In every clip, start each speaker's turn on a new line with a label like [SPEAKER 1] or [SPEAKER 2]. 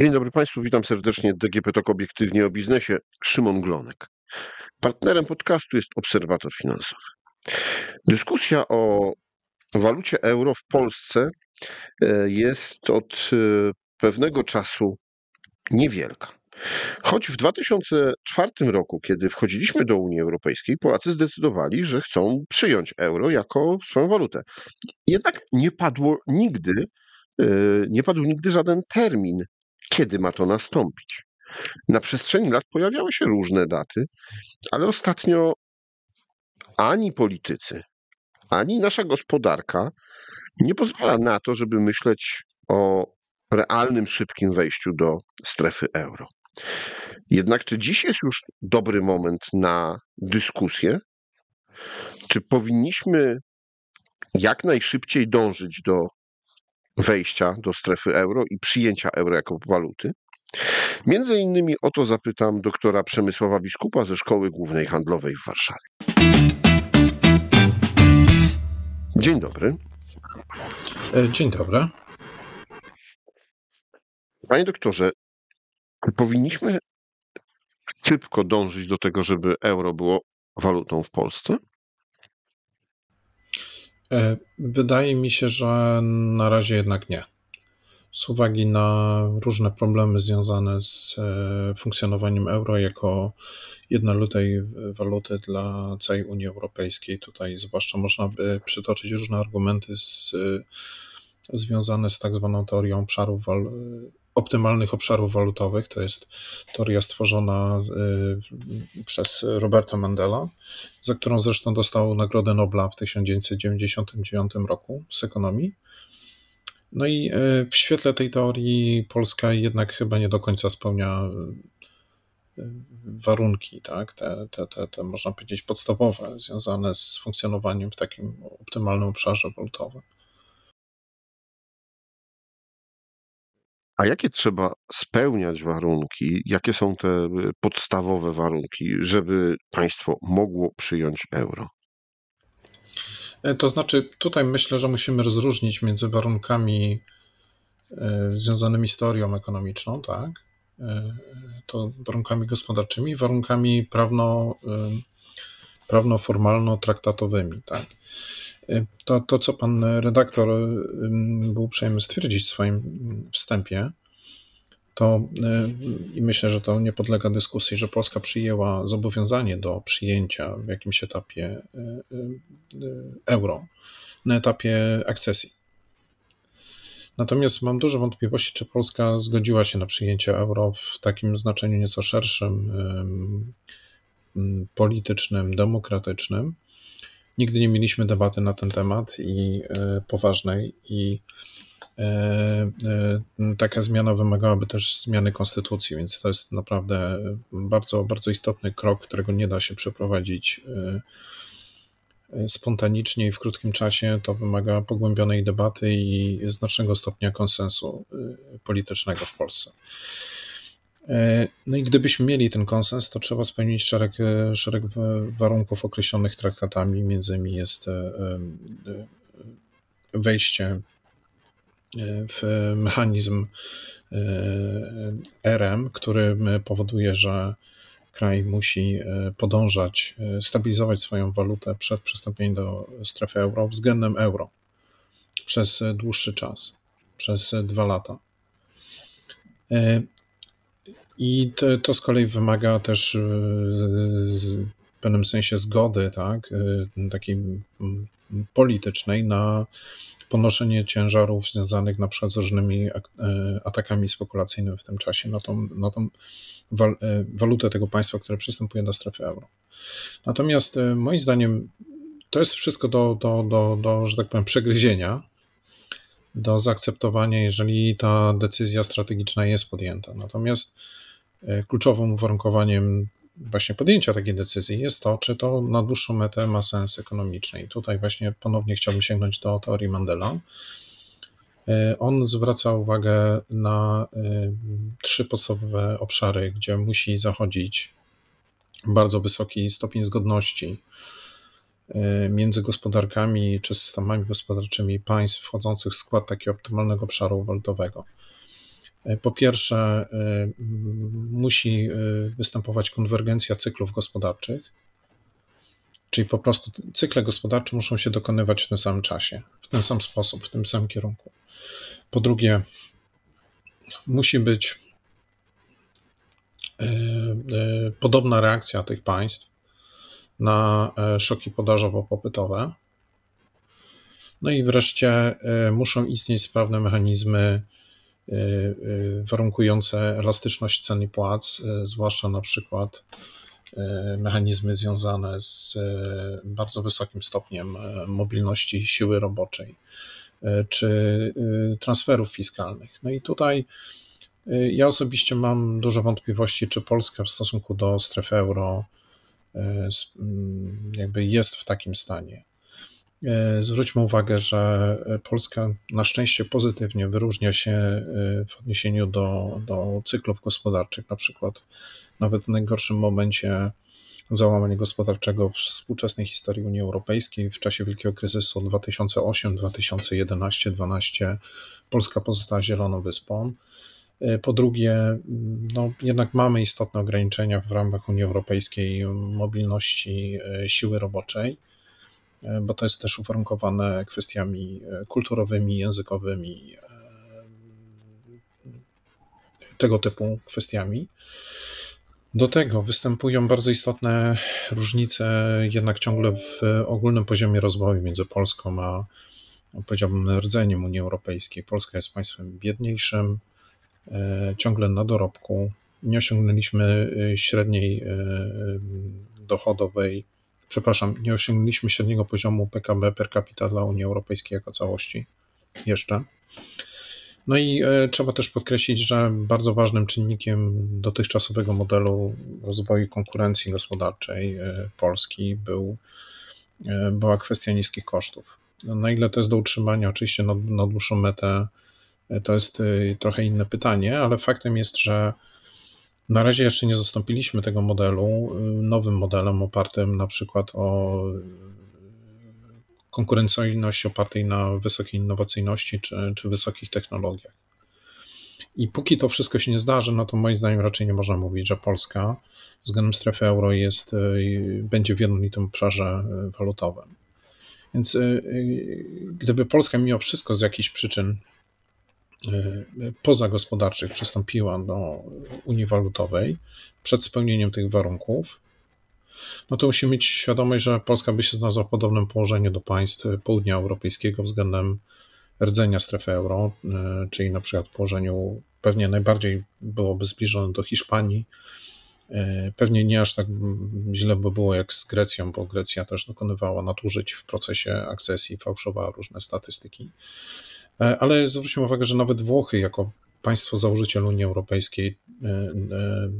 [SPEAKER 1] Dzień dobry Państwu, witam serdecznie. DGP TOK Obiektywnie o biznesie. Szymon Glonek. Partnerem podcastu jest Obserwator Finansowy. Dyskusja o walucie euro w Polsce e, jest od e, pewnego czasu niewielka. Choć w 2004 roku, kiedy wchodziliśmy do Unii Europejskiej, Polacy zdecydowali, że chcą przyjąć euro jako swoją walutę. Jednak nie padło nigdy, e, nie padł nigdy żaden termin kiedy ma to nastąpić. Na przestrzeni lat pojawiały się różne daty, ale ostatnio ani politycy, ani nasza gospodarka nie pozwala na to, żeby myśleć o realnym, szybkim wejściu do strefy euro. Jednak czy dziś jest już dobry moment na dyskusję? Czy powinniśmy jak najszybciej dążyć do wejścia do strefy euro i przyjęcia euro jako waluty. Między innymi o to zapytam doktora Przemysława Biskupa ze Szkoły Głównej Handlowej w Warszawie. Dzień dobry.
[SPEAKER 2] E, dzień dobry.
[SPEAKER 1] Panie doktorze, powinniśmy szybko dążyć do tego, żeby euro było walutą w Polsce?
[SPEAKER 2] E, wydaje mi się, że na razie jednak nie. Z uwagi na różne problemy związane z e, funkcjonowaniem euro jako jednolitej waluty dla całej Unii Europejskiej, tutaj zwłaszcza można by przytoczyć różne argumenty z, związane z tak zwaną teorią obszarów optymalnych obszarów walutowych. To jest teoria stworzona y, przez Roberta Mandela, za którą zresztą dostał Nagrodę Nobla w 1999 roku z ekonomii. No i y, w świetle tej teorii Polska jednak chyba nie do końca spełnia y, warunki, tak, te, te, te, te można powiedzieć podstawowe, związane z funkcjonowaniem w takim optymalnym obszarze walutowym.
[SPEAKER 1] A jakie trzeba spełniać warunki, jakie są te y, podstawowe warunki, żeby państwo mogło przyjąć euro?
[SPEAKER 2] E, to znaczy, tutaj myślę, że musimy rozróżnić między warunkami e, związanymi z teorią ekonomiczną, tak, e, to warunkami gospodarczymi, warunkami prawno, prawno-formalno-traktatowymi, tak. To, to, co pan redaktor był uprzejmy stwierdzić w swoim wstępie, to i myślę, że to nie podlega dyskusji, że Polska przyjęła zobowiązanie do przyjęcia w jakimś etapie euro, na etapie akcesji. Natomiast mam duże wątpliwości, czy Polska zgodziła się na przyjęcie euro w takim znaczeniu nieco szerszym, politycznym, demokratycznym Nigdy nie mieliśmy debaty na ten temat i e, poważnej i e, e, taka zmiana wymagałaby też zmiany konstytucji, więc to jest naprawdę bardzo, bardzo istotny krok, którego nie da się przeprowadzić spontanicznie i w krótkim czasie. To wymaga pogłębionej debaty i znacznego stopnia konsensu politycznego w Polsce. E, no i gdybyśmy mieli ten konsens, to trzeba spełnić szereg, e, szereg warunków określonych traktatami. Między innymi jest e, wejście w mechanizm RM, który powoduje, że kraj musi podążać, stabilizować swoją walutę przed przystąpieniem do strefy euro względem euro przez dłuższy czas, przez dwa lata. I to, to z kolei wymaga też e, w pewnym sensie zgody, tak, e, takiej politycznej na ponoszenie ciężarów związanych na przykład z różnymi e, atakami spekulacyjnymi w tym czasie na tą, na tą walutę tego państwa, które przystępuje do strefy euro. Natomiast moim zdaniem to jest wszystko do, do, do, do że tak powiem, przegryzienia, do zaakceptowania, jeżeli ta decyzja strategiczna jest podjęta. Natomiast kluczowym uwarunkowaniem właśnie podjęcia takiej decyzji jest to, czy to na dłuższą metę ma sens ekonomiczny. I tutaj właśnie ponownie chciałbym sięgnąć do teorii Mandela. E, on zwraca uwagę na e, trzy podstawowe obszary, gdzie musi zachodzić bardzo wysoki stopień zgodności między gospodarkami czy systemami gospodarczymi państw wchodzących w skład takiego optymalnego obszaru walutowego. Po pierwsze, musi występować konwergencja cyklów gospodarczych, czyli po prostu cykle gospodarcze muszą się dokonywać w tym samym czasie, w ten sam sposób, w tym samym kierunku. Po drugie, musi być podobna reakcja tych państw na szoki podażowo-popytowe. No i wreszcie e, muszą istnieć sprawne mechanizmy e, e, warunkujące elastyczność cen i płac, zwłaszcza na przykład mechanizmy związane z bardzo wysokim stopniem mobilności siły roboczej czy transferów fiskalnych. No i tutaj ja osobiście mam duże wątpliwości, czy Polska w stosunku do strefy euro jakby jest w takim stanie. E, zwróćmy uwagę, że Polska na szczęście pozytywnie wyróżnia się e, w odniesieniu do, do cyklów gospodarczych. Na przykład nawet w najgorszym momencie załamania gospodarczego w współczesnej historii Unii Europejskiej w czasie wielkiego kryzysu 2008, 2011, 2012 Polska pozostała zieloną wyspą. E, po drugie, no, jednak mamy istotne ograniczenia w ramach Unii Europejskiej mobilności siły roboczej. E, bo to jest też uwarunkowane kwestiami e, kulturowymi, językowymi, e, tego typu kwestiami. Do tego występują bardzo istotne różnice jednak ciągle w ogólnym poziomie rozwoju między Polską a powiedziałbym rdzeniem Unii Europejskiej. Polska jest państwem biedniejszym, ciągle na dorobku. Nie osiągnęliśmy średniej dochodowej przepraszam, nie osiągnęliśmy średniego poziomu PKB per capita dla Unii Europejskiej jako całości jeszcze. No i e, trzeba też podkreślić, że bardzo ważnym czynnikiem dotychczasowego modelu rozwoju konkurencji gospodarczej e, Polski był, e, była kwestia niskich kosztów. Na ile to jest do utrzymania, oczywiście na, na dłuższą metę, to jest trochę inne pytanie, ale faktem jest, że na razie jeszcze nie zastąpiliśmy tego modelu y, nowym modelem opartym na przykład o konkurencyjność opartej na wysokiej innowacyjności czy, czy wysokich technologiach. I póki to wszystko się nie zdarzy, no to moim zdaniem raczej nie można mówić, że Polska względem strefy euro jest, y, będzie w jednolitym obszarze y, walutowym. Więc gdyby Polska mimo wszystko z jakichś przyczyn pozagospodarczych przystąpiła do Unii Walutowej przed spełnieniem tych warunków, no to musimy mieć świadomość, że Polska by się znalazła w podobnym położeniu do państw południa europejskiego względem rdzenia strefy euro, e, czyli na przykład położeniu pewnie najbardziej byłoby zbliżone do Hiszpanii. E, pewnie nie aż tak źle by było jak z Grecją, bo Grecja też dokonywała nadużyć w procesie akcesji, fałszowała różne statystyki. E, ale zwróćmy uwagę, że nawet Włochy, jako państwo założyciel Unii Europejskiej, e, e,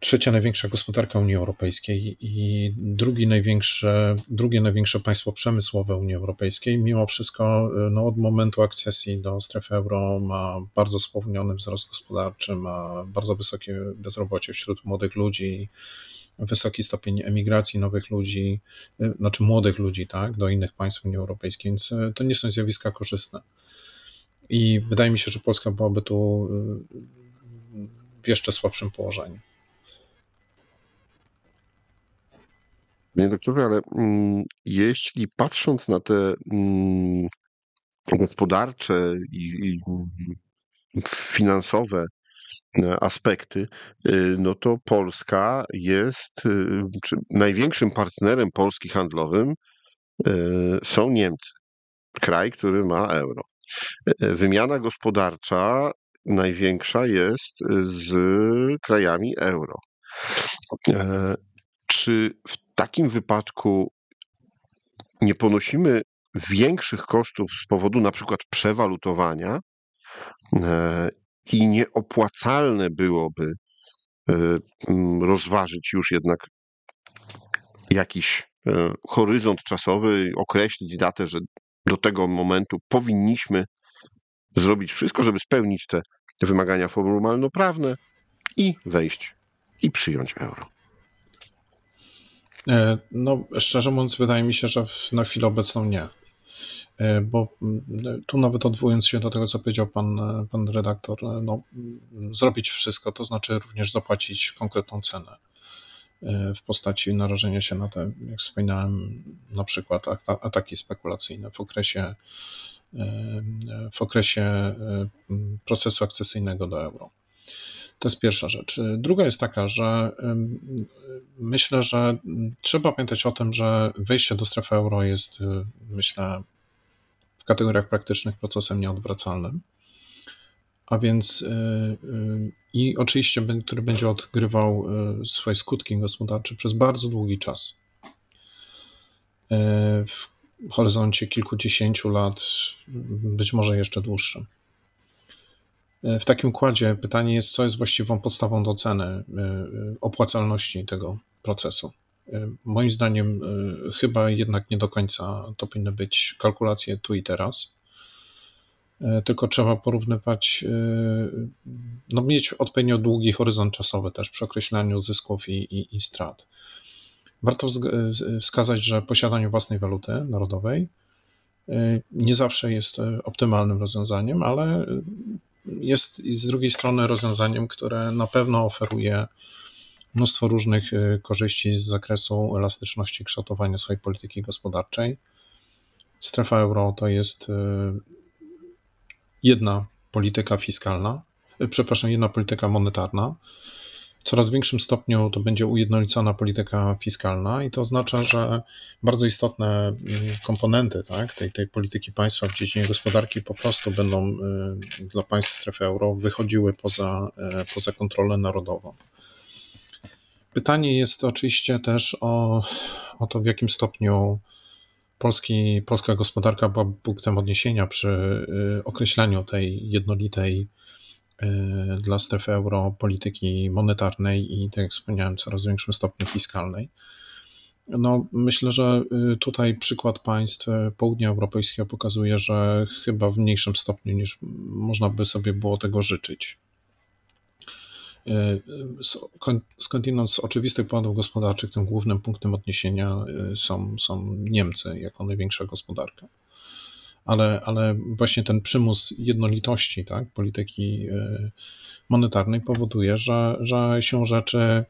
[SPEAKER 2] trzecia największa gospodarka Unii Europejskiej i drugi największe, drugie największe państwo przemysłowe Unii Europejskiej, mimo wszystko no, od momentu akcesji do strefy euro ma bardzo spowolniony wzrost gospodarczy, ma bardzo wysokie bezrobocie wśród młodych ludzi, wysoki stopień emigracji nowych ludzi, y, znaczy młodych ludzi, tak, do innych państw Unii Europejskiej, więc y, to nie są zjawiska korzystne. I wydaje mi się, że Polska byłaby tu y, w jeszcze słabszym położeniu.
[SPEAKER 1] Panie doktorze, ale mm, jeśli patrząc na te mm, gospodarcze i, i finansowe aspekty, e, no to Polska jest, e, największym partnerem Polski handlowym są Niemcy, kraj, który ma euro. Wymiana gospodarcza największa jest z krajami euro. Czy w takim wypadku nie ponosimy większych kosztów z powodu na przykład przewalutowania i nieopłacalne byłoby e, rozważyć już jednak jakiś e, horyzont czasowy, określić datę, że do tego momentu powinniśmy zrobić wszystko, żeby spełnić te wymagania formalno-prawne i wejść i przyjąć euro.
[SPEAKER 2] E, no, szczerze mówiąc, wydaje mi się, że na chwilę obecną nie. E, bo mm, tu nawet odwołując się do tego, co powiedział pan, pan redaktor, no, zrobić wszystko, to znaczy również zapłacić konkretną cenę w postaci narażenia się na te, jak wspominałem, na przykład ataki spekulacyjne w okresie, w okresie procesu akcesyjnego do euro. To jest pierwsza rzecz. Druga jest taka, że myślę, że trzeba pamiętać o tym, że wejście do strefy euro jest, myślę, w kategoriach praktycznych procesem nieodwracalnym. A więc i oczywiście, który będzie odgrywał swoje skutki gospodarcze przez bardzo długi czas. W horyzoncie kilkudziesięciu lat, być może jeszcze dłuższym. W takim układzie pytanie jest, co jest właściwą podstawą do oceny opłacalności tego procesu. E, moim zdaniem, e, chyba jednak nie do końca to powinny być kalkulacje tu i teraz, tylko trzeba porównywać, no mieć odpowiednio długi horyzont czasowy też przy określaniu zysków i, i, i strat. Warto wskazać, że posiadanie własnej waluty narodowej nie zawsze jest optymalnym rozwiązaniem, ale jest z drugiej strony rozwiązaniem, które na pewno oferuje mnóstwo różnych y, korzyści z zakresu elastyczności kształtowania swojej polityki gospodarczej. Strefa euro to jest y, jedna polityka fiskalna, y, przepraszam, jedna polityka monetarna, coraz większym stopniu to będzie ujednolicona polityka fiskalna i to oznacza, że bardzo istotne mm, komponenty tak, tej, tej polityki państwa w dziedzinie gospodarki po prostu będą dla państw strefy euro wychodziły poza, poza kontrolę narodową. Pytanie jest oczywiście też o, o to, w jakim stopniu Polski, polska gospodarka była punktem odniesienia przy y, określaniu tej jednolitej Y, dla strefy euro polityki monetarnej i, tak jak wspomniałem, coraz większym stopniu fiskalnej. No, myślę, że y, tutaj przykład państw południa europejskiego pokazuje, że chyba w mniejszym stopniu niż można by sobie było tego życzyć. Skądinąd z oczywistych powodów gospodarczych tym głównym punktem odniesienia są, są Niemcy jako największa gospodarka. Ale, ale właśnie ten przymus jednolitości tak, polityki e, monetarnej powoduje, że, że się rzeczy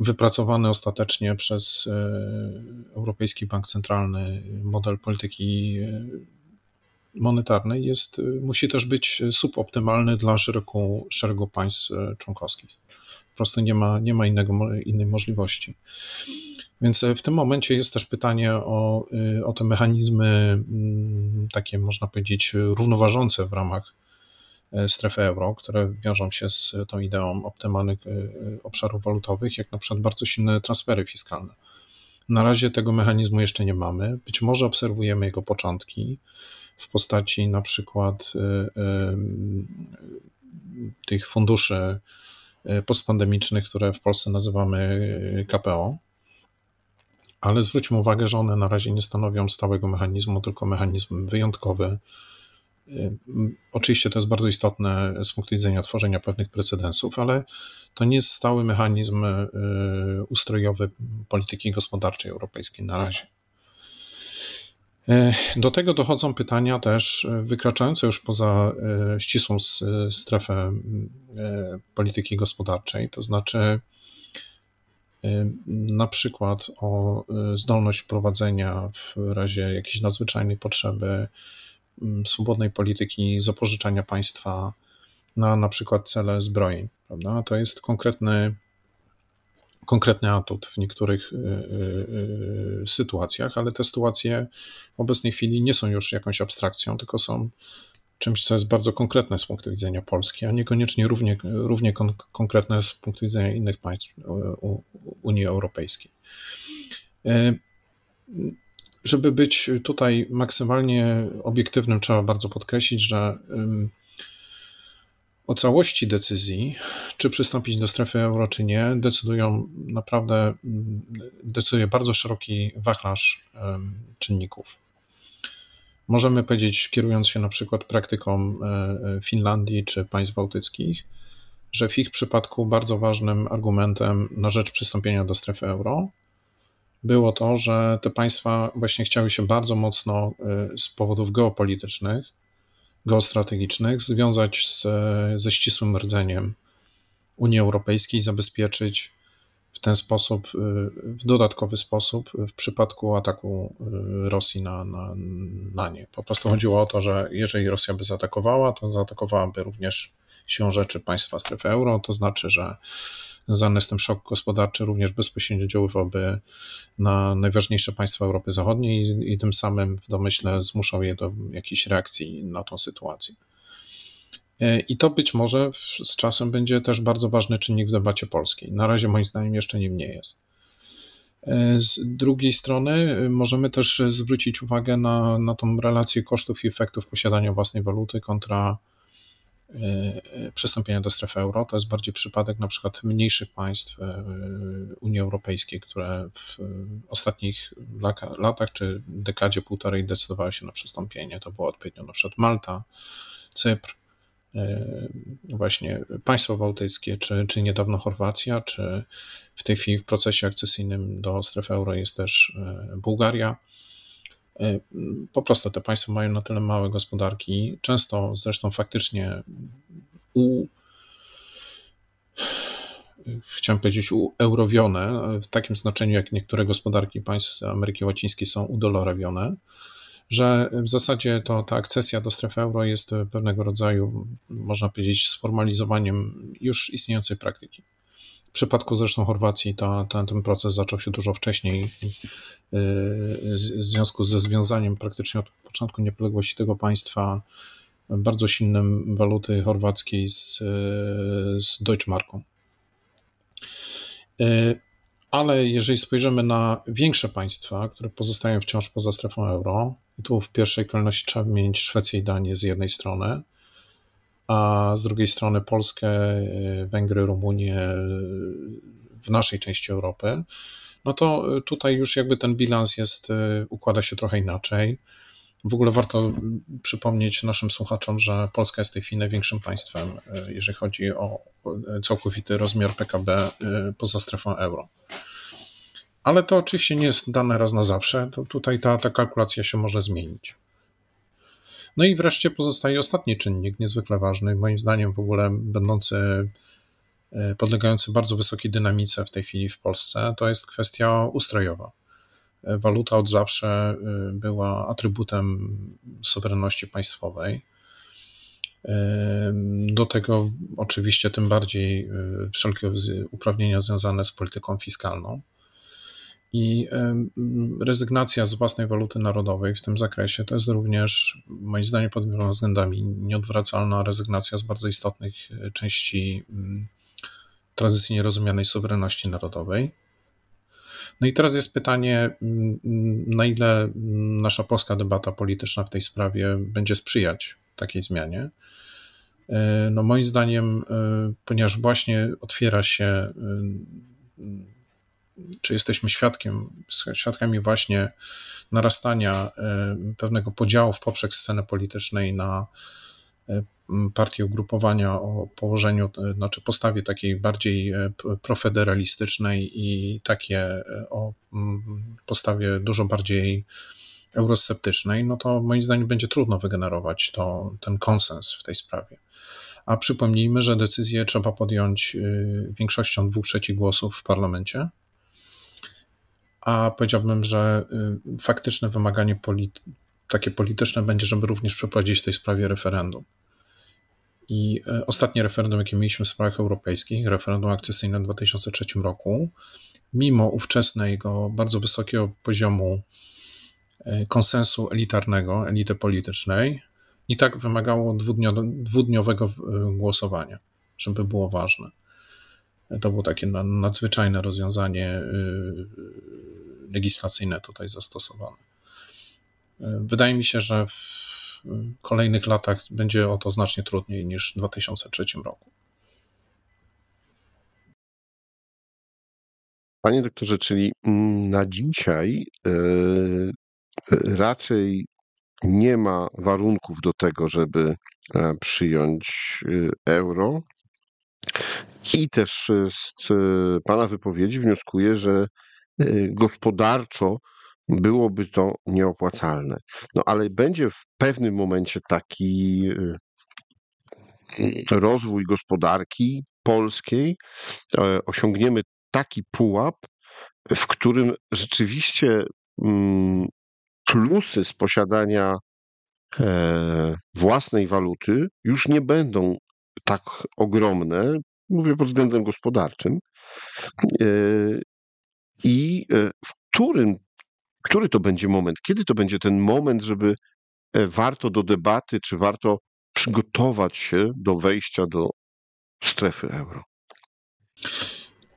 [SPEAKER 2] wypracowane ostatecznie przez e, Europejski Bank Centralny model polityki monetarnej jest, musi też być suboptymalny dla szeregu, szeregu państw członkowskich. Po prostu nie ma, nie ma innego, innej możliwości. Więc w tym momencie jest też pytanie o, y, o te mechanizmy, mm, takie można powiedzieć, równoważące w ramach strefy euro, które wiążą się z tą ideą optymalnych obszarów walutowych, jak na przykład bardzo silne transfery fiskalne. Na razie tego mechanizmu jeszcze nie mamy. Być może obserwujemy jego początki w postaci na przykład tych funduszy postpandemicznych, które w Polsce nazywamy KPO ale zwróćmy uwagę, że one na razie nie stanowią stałego mechanizmu, tylko mechanizm wyjątkowy. Y, oczywiście to jest bardzo istotne z punktu widzenia tworzenia pewnych precedensów, ale to nie jest stały mechanizm y, ustrojowy polityki gospodarczej europejskiej na razie. Y, do tego dochodzą pytania też wykraczające już poza ścisłą strefę polityki gospodarczej, to znaczy na przykład o zdolność prowadzenia w razie jakiejś nadzwyczajnej potrzeby swobodnej polityki zapożyczania państwa na na przykład cele zbrojeń. Prawda? To jest konkretny, konkretny atut w niektórych y, sytuacjach, ale te sytuacje w obecnej chwili nie są już jakąś abstrakcją, tylko są czymś, co jest bardzo konkretne z punktu widzenia Polski, a niekoniecznie równie, równie kon konkretne z punktu widzenia innych państw Unii Europejskiej. Żeby być tutaj maksymalnie obiektywnym, trzeba bardzo podkreślić, że o całości decyzji, czy przystąpić do strefy euro, czy nie, decydują naprawdę, decyduje bardzo szeroki wachlarz czynników. Możemy powiedzieć, kierując się na przykład praktyką e, e, Finlandii czy państw bałtyckich, że w ich przypadku bardzo ważnym argumentem na rzecz przystąpienia do strefy euro było to, że te państwa właśnie chciały się bardzo mocno y, z powodów geopolitycznych, geostrategicznych związać z, ze ścisłym rdzeniem Unii Europejskiej, zabezpieczyć w ten sposób, w dodatkowy sposób w przypadku ataku y, Rosji na, na, na nie. Po prostu chodziło o to, że jeżeli Rosja by zaatakowała, to zaatakowałaby również siłą rzeczy państwa strefy euro, to znaczy, że związany z tym szok gospodarczy również bezpośrednio działywałby na najważniejsze państwa Europy Zachodniej i, i tym samym w domyśle zmuszał je do jakiejś reakcji na tą sytuację. E, I to być może z czasem będzie też bardzo ważny czynnik w debacie polskiej. Na razie moim zdaniem jeszcze nim nie jest. E, z drugiej strony możemy też zwrócić uwagę na, na tą relację kosztów i efektów posiadania własnej waluty kontra e, przystąpienia do strefy euro. To jest bardziej przypadek na przykład mniejszych państw Unii Europejskiej, które w ostatnich latach czy dekadzie półtorej decydowały się na przystąpienie. To było odpowiednio na przykład Malta, Cypr, E, właśnie państwa bałtyckie, czy, czy niedawno Chorwacja, czy w tej chwili w procesie akcesyjnym do strefy euro jest też e, Bułgaria. E, po prostu te państwa mają na tyle małe gospodarki, często zresztą faktycznie u, chciałem powiedzieć, ueurowione, w takim znaczeniu jak niektóre gospodarki państw Ameryki Łacińskiej są udolorowione że w zasadzie to ta akcesja do strefy euro jest pewnego rodzaju, można powiedzieć, sformalizowaniem już istniejącej praktyki. W przypadku zresztą Chorwacji to, ten proces zaczął się dużo wcześniej yy, w związku ze związaniem praktycznie od początku niepodległości tego państwa bardzo silnym waluty chorwackiej z, z Deutschmarką. Yy, ale jeżeli spojrzymy na większe państwa, które pozostają wciąż poza strefą euro, i tu w pierwszej kolejności trzeba wymienić Szwecję i Danię z jednej strony, a z drugiej strony Polskę, y, Węgry, Rumunię w naszej części Europy, no to tutaj już jakby ten bilans jest, układa się trochę inaczej. W ogóle warto przypomnieć naszym słuchaczom, że Polska jest w tej chwili największym państwem, jeżeli chodzi o całkowity rozmiar PKB poza strefą euro. Ale to oczywiście nie jest dane raz na zawsze. To tutaj ta, ta kalkulacja się może zmienić. No i wreszcie pozostaje ostatni czynnik, niezwykle ważny, moim zdaniem w ogóle będący, e, podlegający bardzo wysokiej dynamice w tej chwili w Polsce, to jest kwestia ustrojowa. E, waluta od zawsze e, była atrybutem suwerenności państwowej. Do tego oczywiście tym bardziej wszelkie uprawnienia związane z polityką fiskalną. I rezygnacja z własnej waluty narodowej w tym zakresie to jest również, moim zdaniem, pod wieloma względami nieodwracalna rezygnacja z bardzo istotnych e, części tradycyjnie rozumianej suwerenności narodowej. No i teraz jest pytanie, na ile nasza polska debata polityczna w tej sprawie będzie sprzyjać takiej zmianie. E, no moim zdaniem, e, ponieważ właśnie otwiera się czy jesteśmy świadkiem, świadkami właśnie narastania e, pewnego podziału w poprzek sceny politycznej na e, partie ugrupowania o położeniu, e, znaczy postawie takiej bardziej profederalistycznej i takie o postawie dużo bardziej eurosceptycznej, no to moim zdaniem będzie trudno wygenerować to, ten konsens w tej sprawie. A przypomnijmy, że decyzję trzeba podjąć większością dwóch trzecich głosów w parlamencie a powiedziałbym, że y, faktyczne wymaganie takie polityczne będzie, żeby również przeprowadzić w tej sprawie referendum. I y, ostatnie referendum, jakie mieliśmy w sprawach europejskich, referendum akcesyjne w 2003 roku, mimo ówczesnego bardzo wysokiego poziomu y, konsensu elitarnego, elity politycznej, i tak wymagało dwudniowego głosowania, żeby było ważne. To było takie nadzwyczajne rozwiązanie legislacyjne tutaj zastosowane. Wydaje mi się, że w kolejnych latach będzie o to znacznie trudniej niż w 2003 roku.
[SPEAKER 1] Panie doktorze, czyli na dzisiaj yy, raczej nie ma warunków do tego, żeby e, przyjąć y, euro. I też z Pana wypowiedzi wnioskuję, że gospodarczo byłoby to nieopłacalne. No ale będzie w pewnym momencie taki rozwój gospodarki polskiej, osiągniemy taki pułap, w którym rzeczywiście mm, plusy z posiadania e, własnej waluty już nie będą tak ogromne, mówię pod względem gospodarczym, e, i e, w którym, który to będzie moment, kiedy to będzie ten moment, żeby warto do debaty, czy warto przygotować się do wejścia do strefy euro?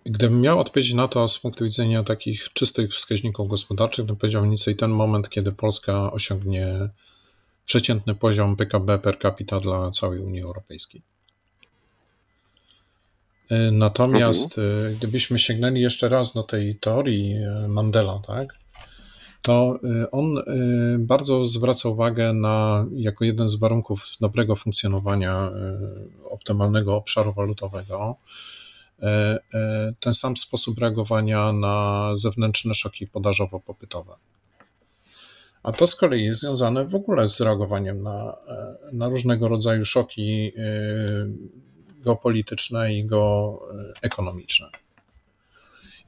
[SPEAKER 2] Gdybym miał odpowiedzieć na to z punktu widzenia takich czystych wskaźników gospodarczych, to powiedział mniej więcej ten moment, kiedy Polska osiągnie przeciętny poziom PKB per capita dla całej Unii Europejskiej. Natomiast mhm. gdybyśmy sięgnęli jeszcze raz do tej teorii e, Mandela, tak, to e, on bardzo zwraca uwagę na, jako jeden z warunków dobrego funkcjonowania optymalnego obszaru walutowego, ten sam sposób reagowania na zewnętrzne szoki podażowo-popytowe. A to z kolei jest związane w ogóle z reagowaniem na, na różnego rodzaju szoki geopolityczne i geoekonomiczne.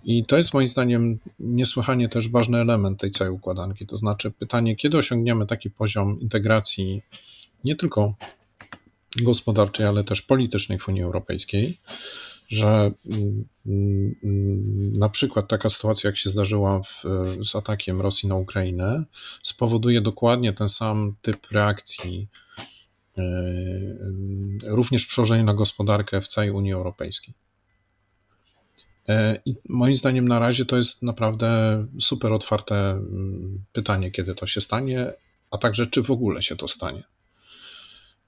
[SPEAKER 2] I to jest moim zdaniem niesłychanie też ważny element tej całej układanki. To znaczy pytanie, kiedy osiągniemy taki poziom integracji nie tylko gospodarczej, ale też politycznej w Unii Europejskiej, że na przykład taka sytuacja, jak się zdarzyła w, z atakiem Rosji na Ukrainę, spowoduje dokładnie ten sam typ reakcji, również przełożenie na gospodarkę w całej Unii Europejskiej. E, I moim zdaniem na razie to jest naprawdę super otwarte pytanie, kiedy to się stanie, a także czy w ogóle się to stanie.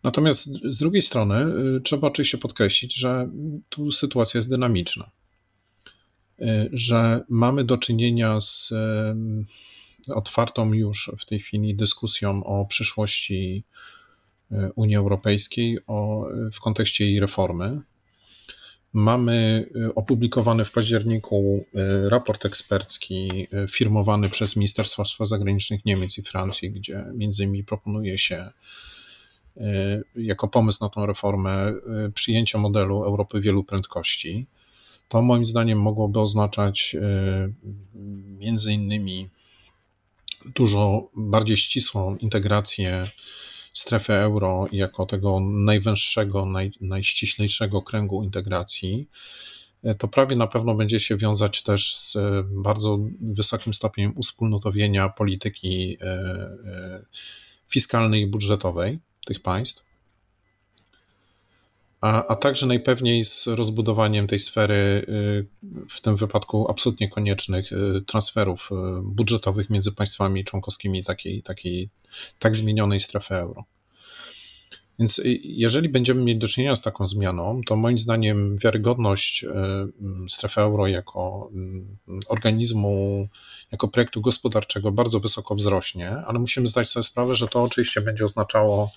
[SPEAKER 2] Natomiast z drugiej strony y, trzeba oczywiście podkreślić, że tu sytuacja jest dynamiczna, y, że mamy do czynienia z otwartą już w tej chwili dyskusją o przyszłości Unii Europejskiej o, w kontekście jej reformy. Mamy opublikowany w październiku raport ekspercki firmowany przez Ministerstwa Spraw Zagranicznych Niemiec i Francji, gdzie między innymi proponuje się jako pomysł na tą reformę przyjęcia modelu Europy wielu prędkości. To moim zdaniem mogłoby oznaczać między innymi dużo bardziej ścisłą integrację strefy euro jako tego najwęższego, naj, najściślejszego kręgu integracji. To prawie na pewno będzie się wiązać też z bardzo wysokim stopniem uspólnotowienia polityki fiskalnej i budżetowej tych państw, a, a także najpewniej z rozbudowaniem tej sfery, y, w tym wypadku absolutnie koniecznych, y, transferów y, budżetowych między państwami członkowskimi takiej, takiej tak zmienionej strefy euro. Więc jeżeli będziemy mieć do czynienia z taką zmianą, to moim zdaniem wiarygodność strefy euro jako organizmu, jako projektu gospodarczego bardzo wysoko wzrośnie, ale musimy zdać sobie sprawę, że to oczywiście będzie oznaczało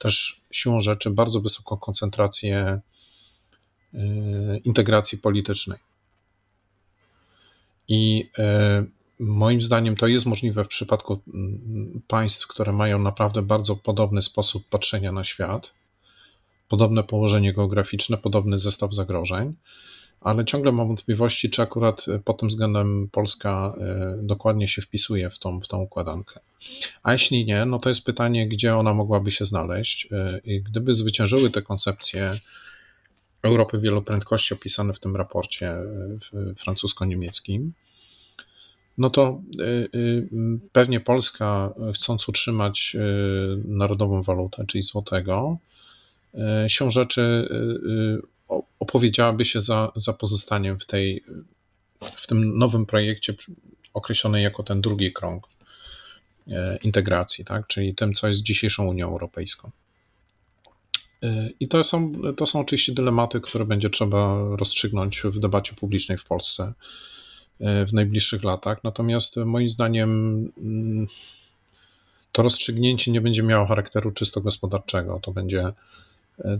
[SPEAKER 2] też siłą rzeczy bardzo wysoką koncentrację y, integracji politycznej. I y, moim zdaniem to jest możliwe w przypadku państw, które mają naprawdę bardzo podobny sposób patrzenia na świat, podobne położenie geograficzne, podobny zestaw zagrożeń ale ciągle mam wątpliwości, czy akurat e, pod tym względem Polska e, dokładnie się wpisuje w tą, w tą układankę. A jeśli nie, no to jest pytanie, gdzie ona mogłaby się znaleźć. E, I gdyby zwyciężyły te koncepcje Europy wieloprędkości opisane w tym raporcie francusko-niemieckim, no to pewnie Polska, chcąc utrzymać narodową walutę, czyli złotego, się rzeczy opowiedziałaby się za, za pozostaniem w, tej, w tym nowym projekcie określonej jako ten drugi krąg e, integracji, tak? czyli tym, co jest dzisiejszą Unią Europejską. E, I to są, to są oczywiście dylematy, które będzie trzeba rozstrzygnąć w debacie publicznej w Polsce e, w najbliższych latach. Natomiast moim zdaniem mm, to rozstrzygnięcie nie będzie miało charakteru czysto gospodarczego. To będzie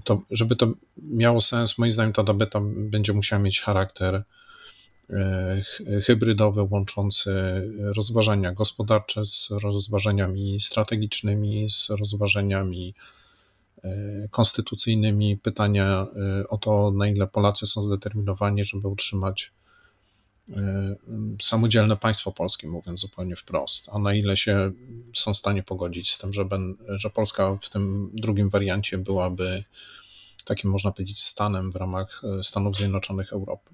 [SPEAKER 2] to żeby to miało sens, moim zdaniem ta debata będzie musiała mieć charakter hybrydowy, łączący rozważania gospodarcze z rozważaniami strategicznymi, z rozważaniami konstytucyjnymi, pytania o to, na ile Polacy są zdeterminowani, żeby utrzymać samodzielne państwo polskie, mówiąc zupełnie wprost, a na ile się są w stanie pogodzić z tym, że, ben, że Polska w tym drugim wariancie byłaby takim, można powiedzieć, stanem w ramach Stanów Zjednoczonych Europy.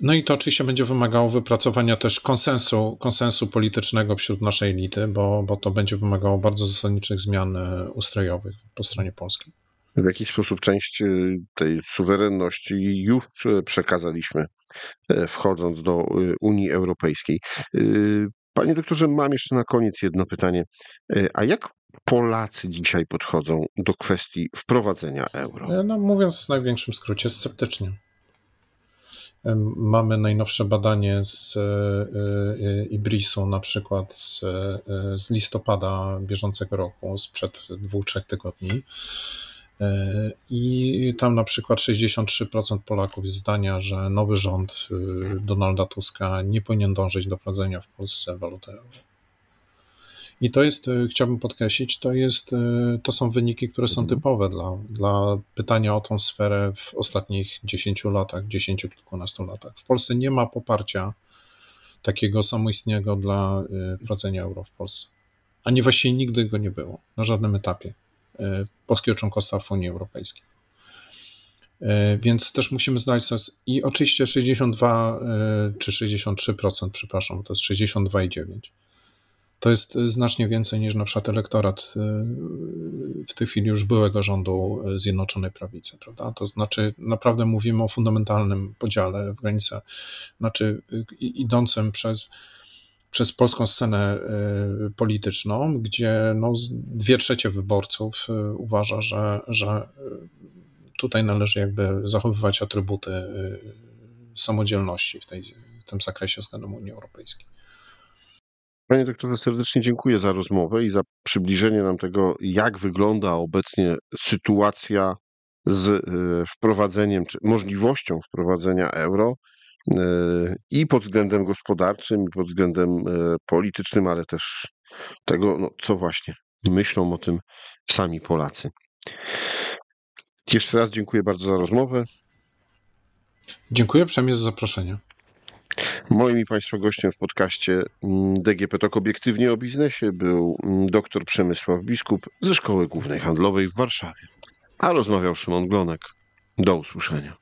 [SPEAKER 2] No i to oczywiście będzie wymagało wypracowania też konsensu, konsensu politycznego wśród naszej elity, bo, bo to będzie wymagało bardzo zasadniczych zmian ustrojowych po stronie polskiej.
[SPEAKER 1] W jaki sposób część tej suwerenności już przekazaliśmy, wchodząc do Unii Europejskiej. Panie doktorze, mam jeszcze na koniec jedno pytanie. A jak Polacy dzisiaj podchodzą do kwestii wprowadzenia euro?
[SPEAKER 2] No, mówiąc w największym skrócie, sceptycznie. Mamy najnowsze badanie z Ibrisu, na przykład z, z listopada bieżącego roku, sprzed dwóch, trzech tygodni. I tam na przykład 63% Polaków jest zdania, że nowy rząd Donalda Tuska nie powinien dążyć do wprowadzenia w Polsce waluty euro. I to jest, chciałbym podkreślić, to, jest, to są wyniki, które są typowe dla, dla pytania o tą sferę w ostatnich 10 latach, 10 kilkunastu latach. W Polsce nie ma poparcia takiego samoistnego dla wprowadzenia euro w Polsce. Ani właściwie nigdy go nie było, na żadnym etapie polskiego członkostwa w Unii Europejskiej. Więc też musimy zdać sobie, i oczywiście 62 czy 63%, przepraszam, to jest 62,9%. To jest znacznie więcej niż na przykład elektorat w tej chwili już byłego rządu Zjednoczonej Prawicy, prawda? To znaczy naprawdę mówimy o fundamentalnym podziale w granicach, znaczy idącym przez, przez polską scenę polityczną, gdzie no, dwie trzecie wyborców uważa, że, że tutaj należy jakby zachowywać atrybuty samodzielności w, tej, w tym zakresie względem Unii Europejskiej.
[SPEAKER 1] Panie doktorze, serdecznie dziękuję za rozmowę i za przybliżenie nam tego, jak wygląda obecnie sytuacja z wprowadzeniem, czy możliwością wprowadzenia euro i pod względem gospodarczym, i pod względem politycznym, ale też tego, no, co właśnie myślą o tym sami Polacy. Jeszcze raz dziękuję bardzo za rozmowę.
[SPEAKER 2] Dziękuję uprzejmie za zaproszenie.
[SPEAKER 1] Moim i Państwa gościem w podcaście DGP Tok Obiektywnie o Biznesie był dr Przemysław Biskup ze Szkoły Głównej Handlowej w Warszawie. A rozmawiał Szymon Glonek. Do usłyszenia.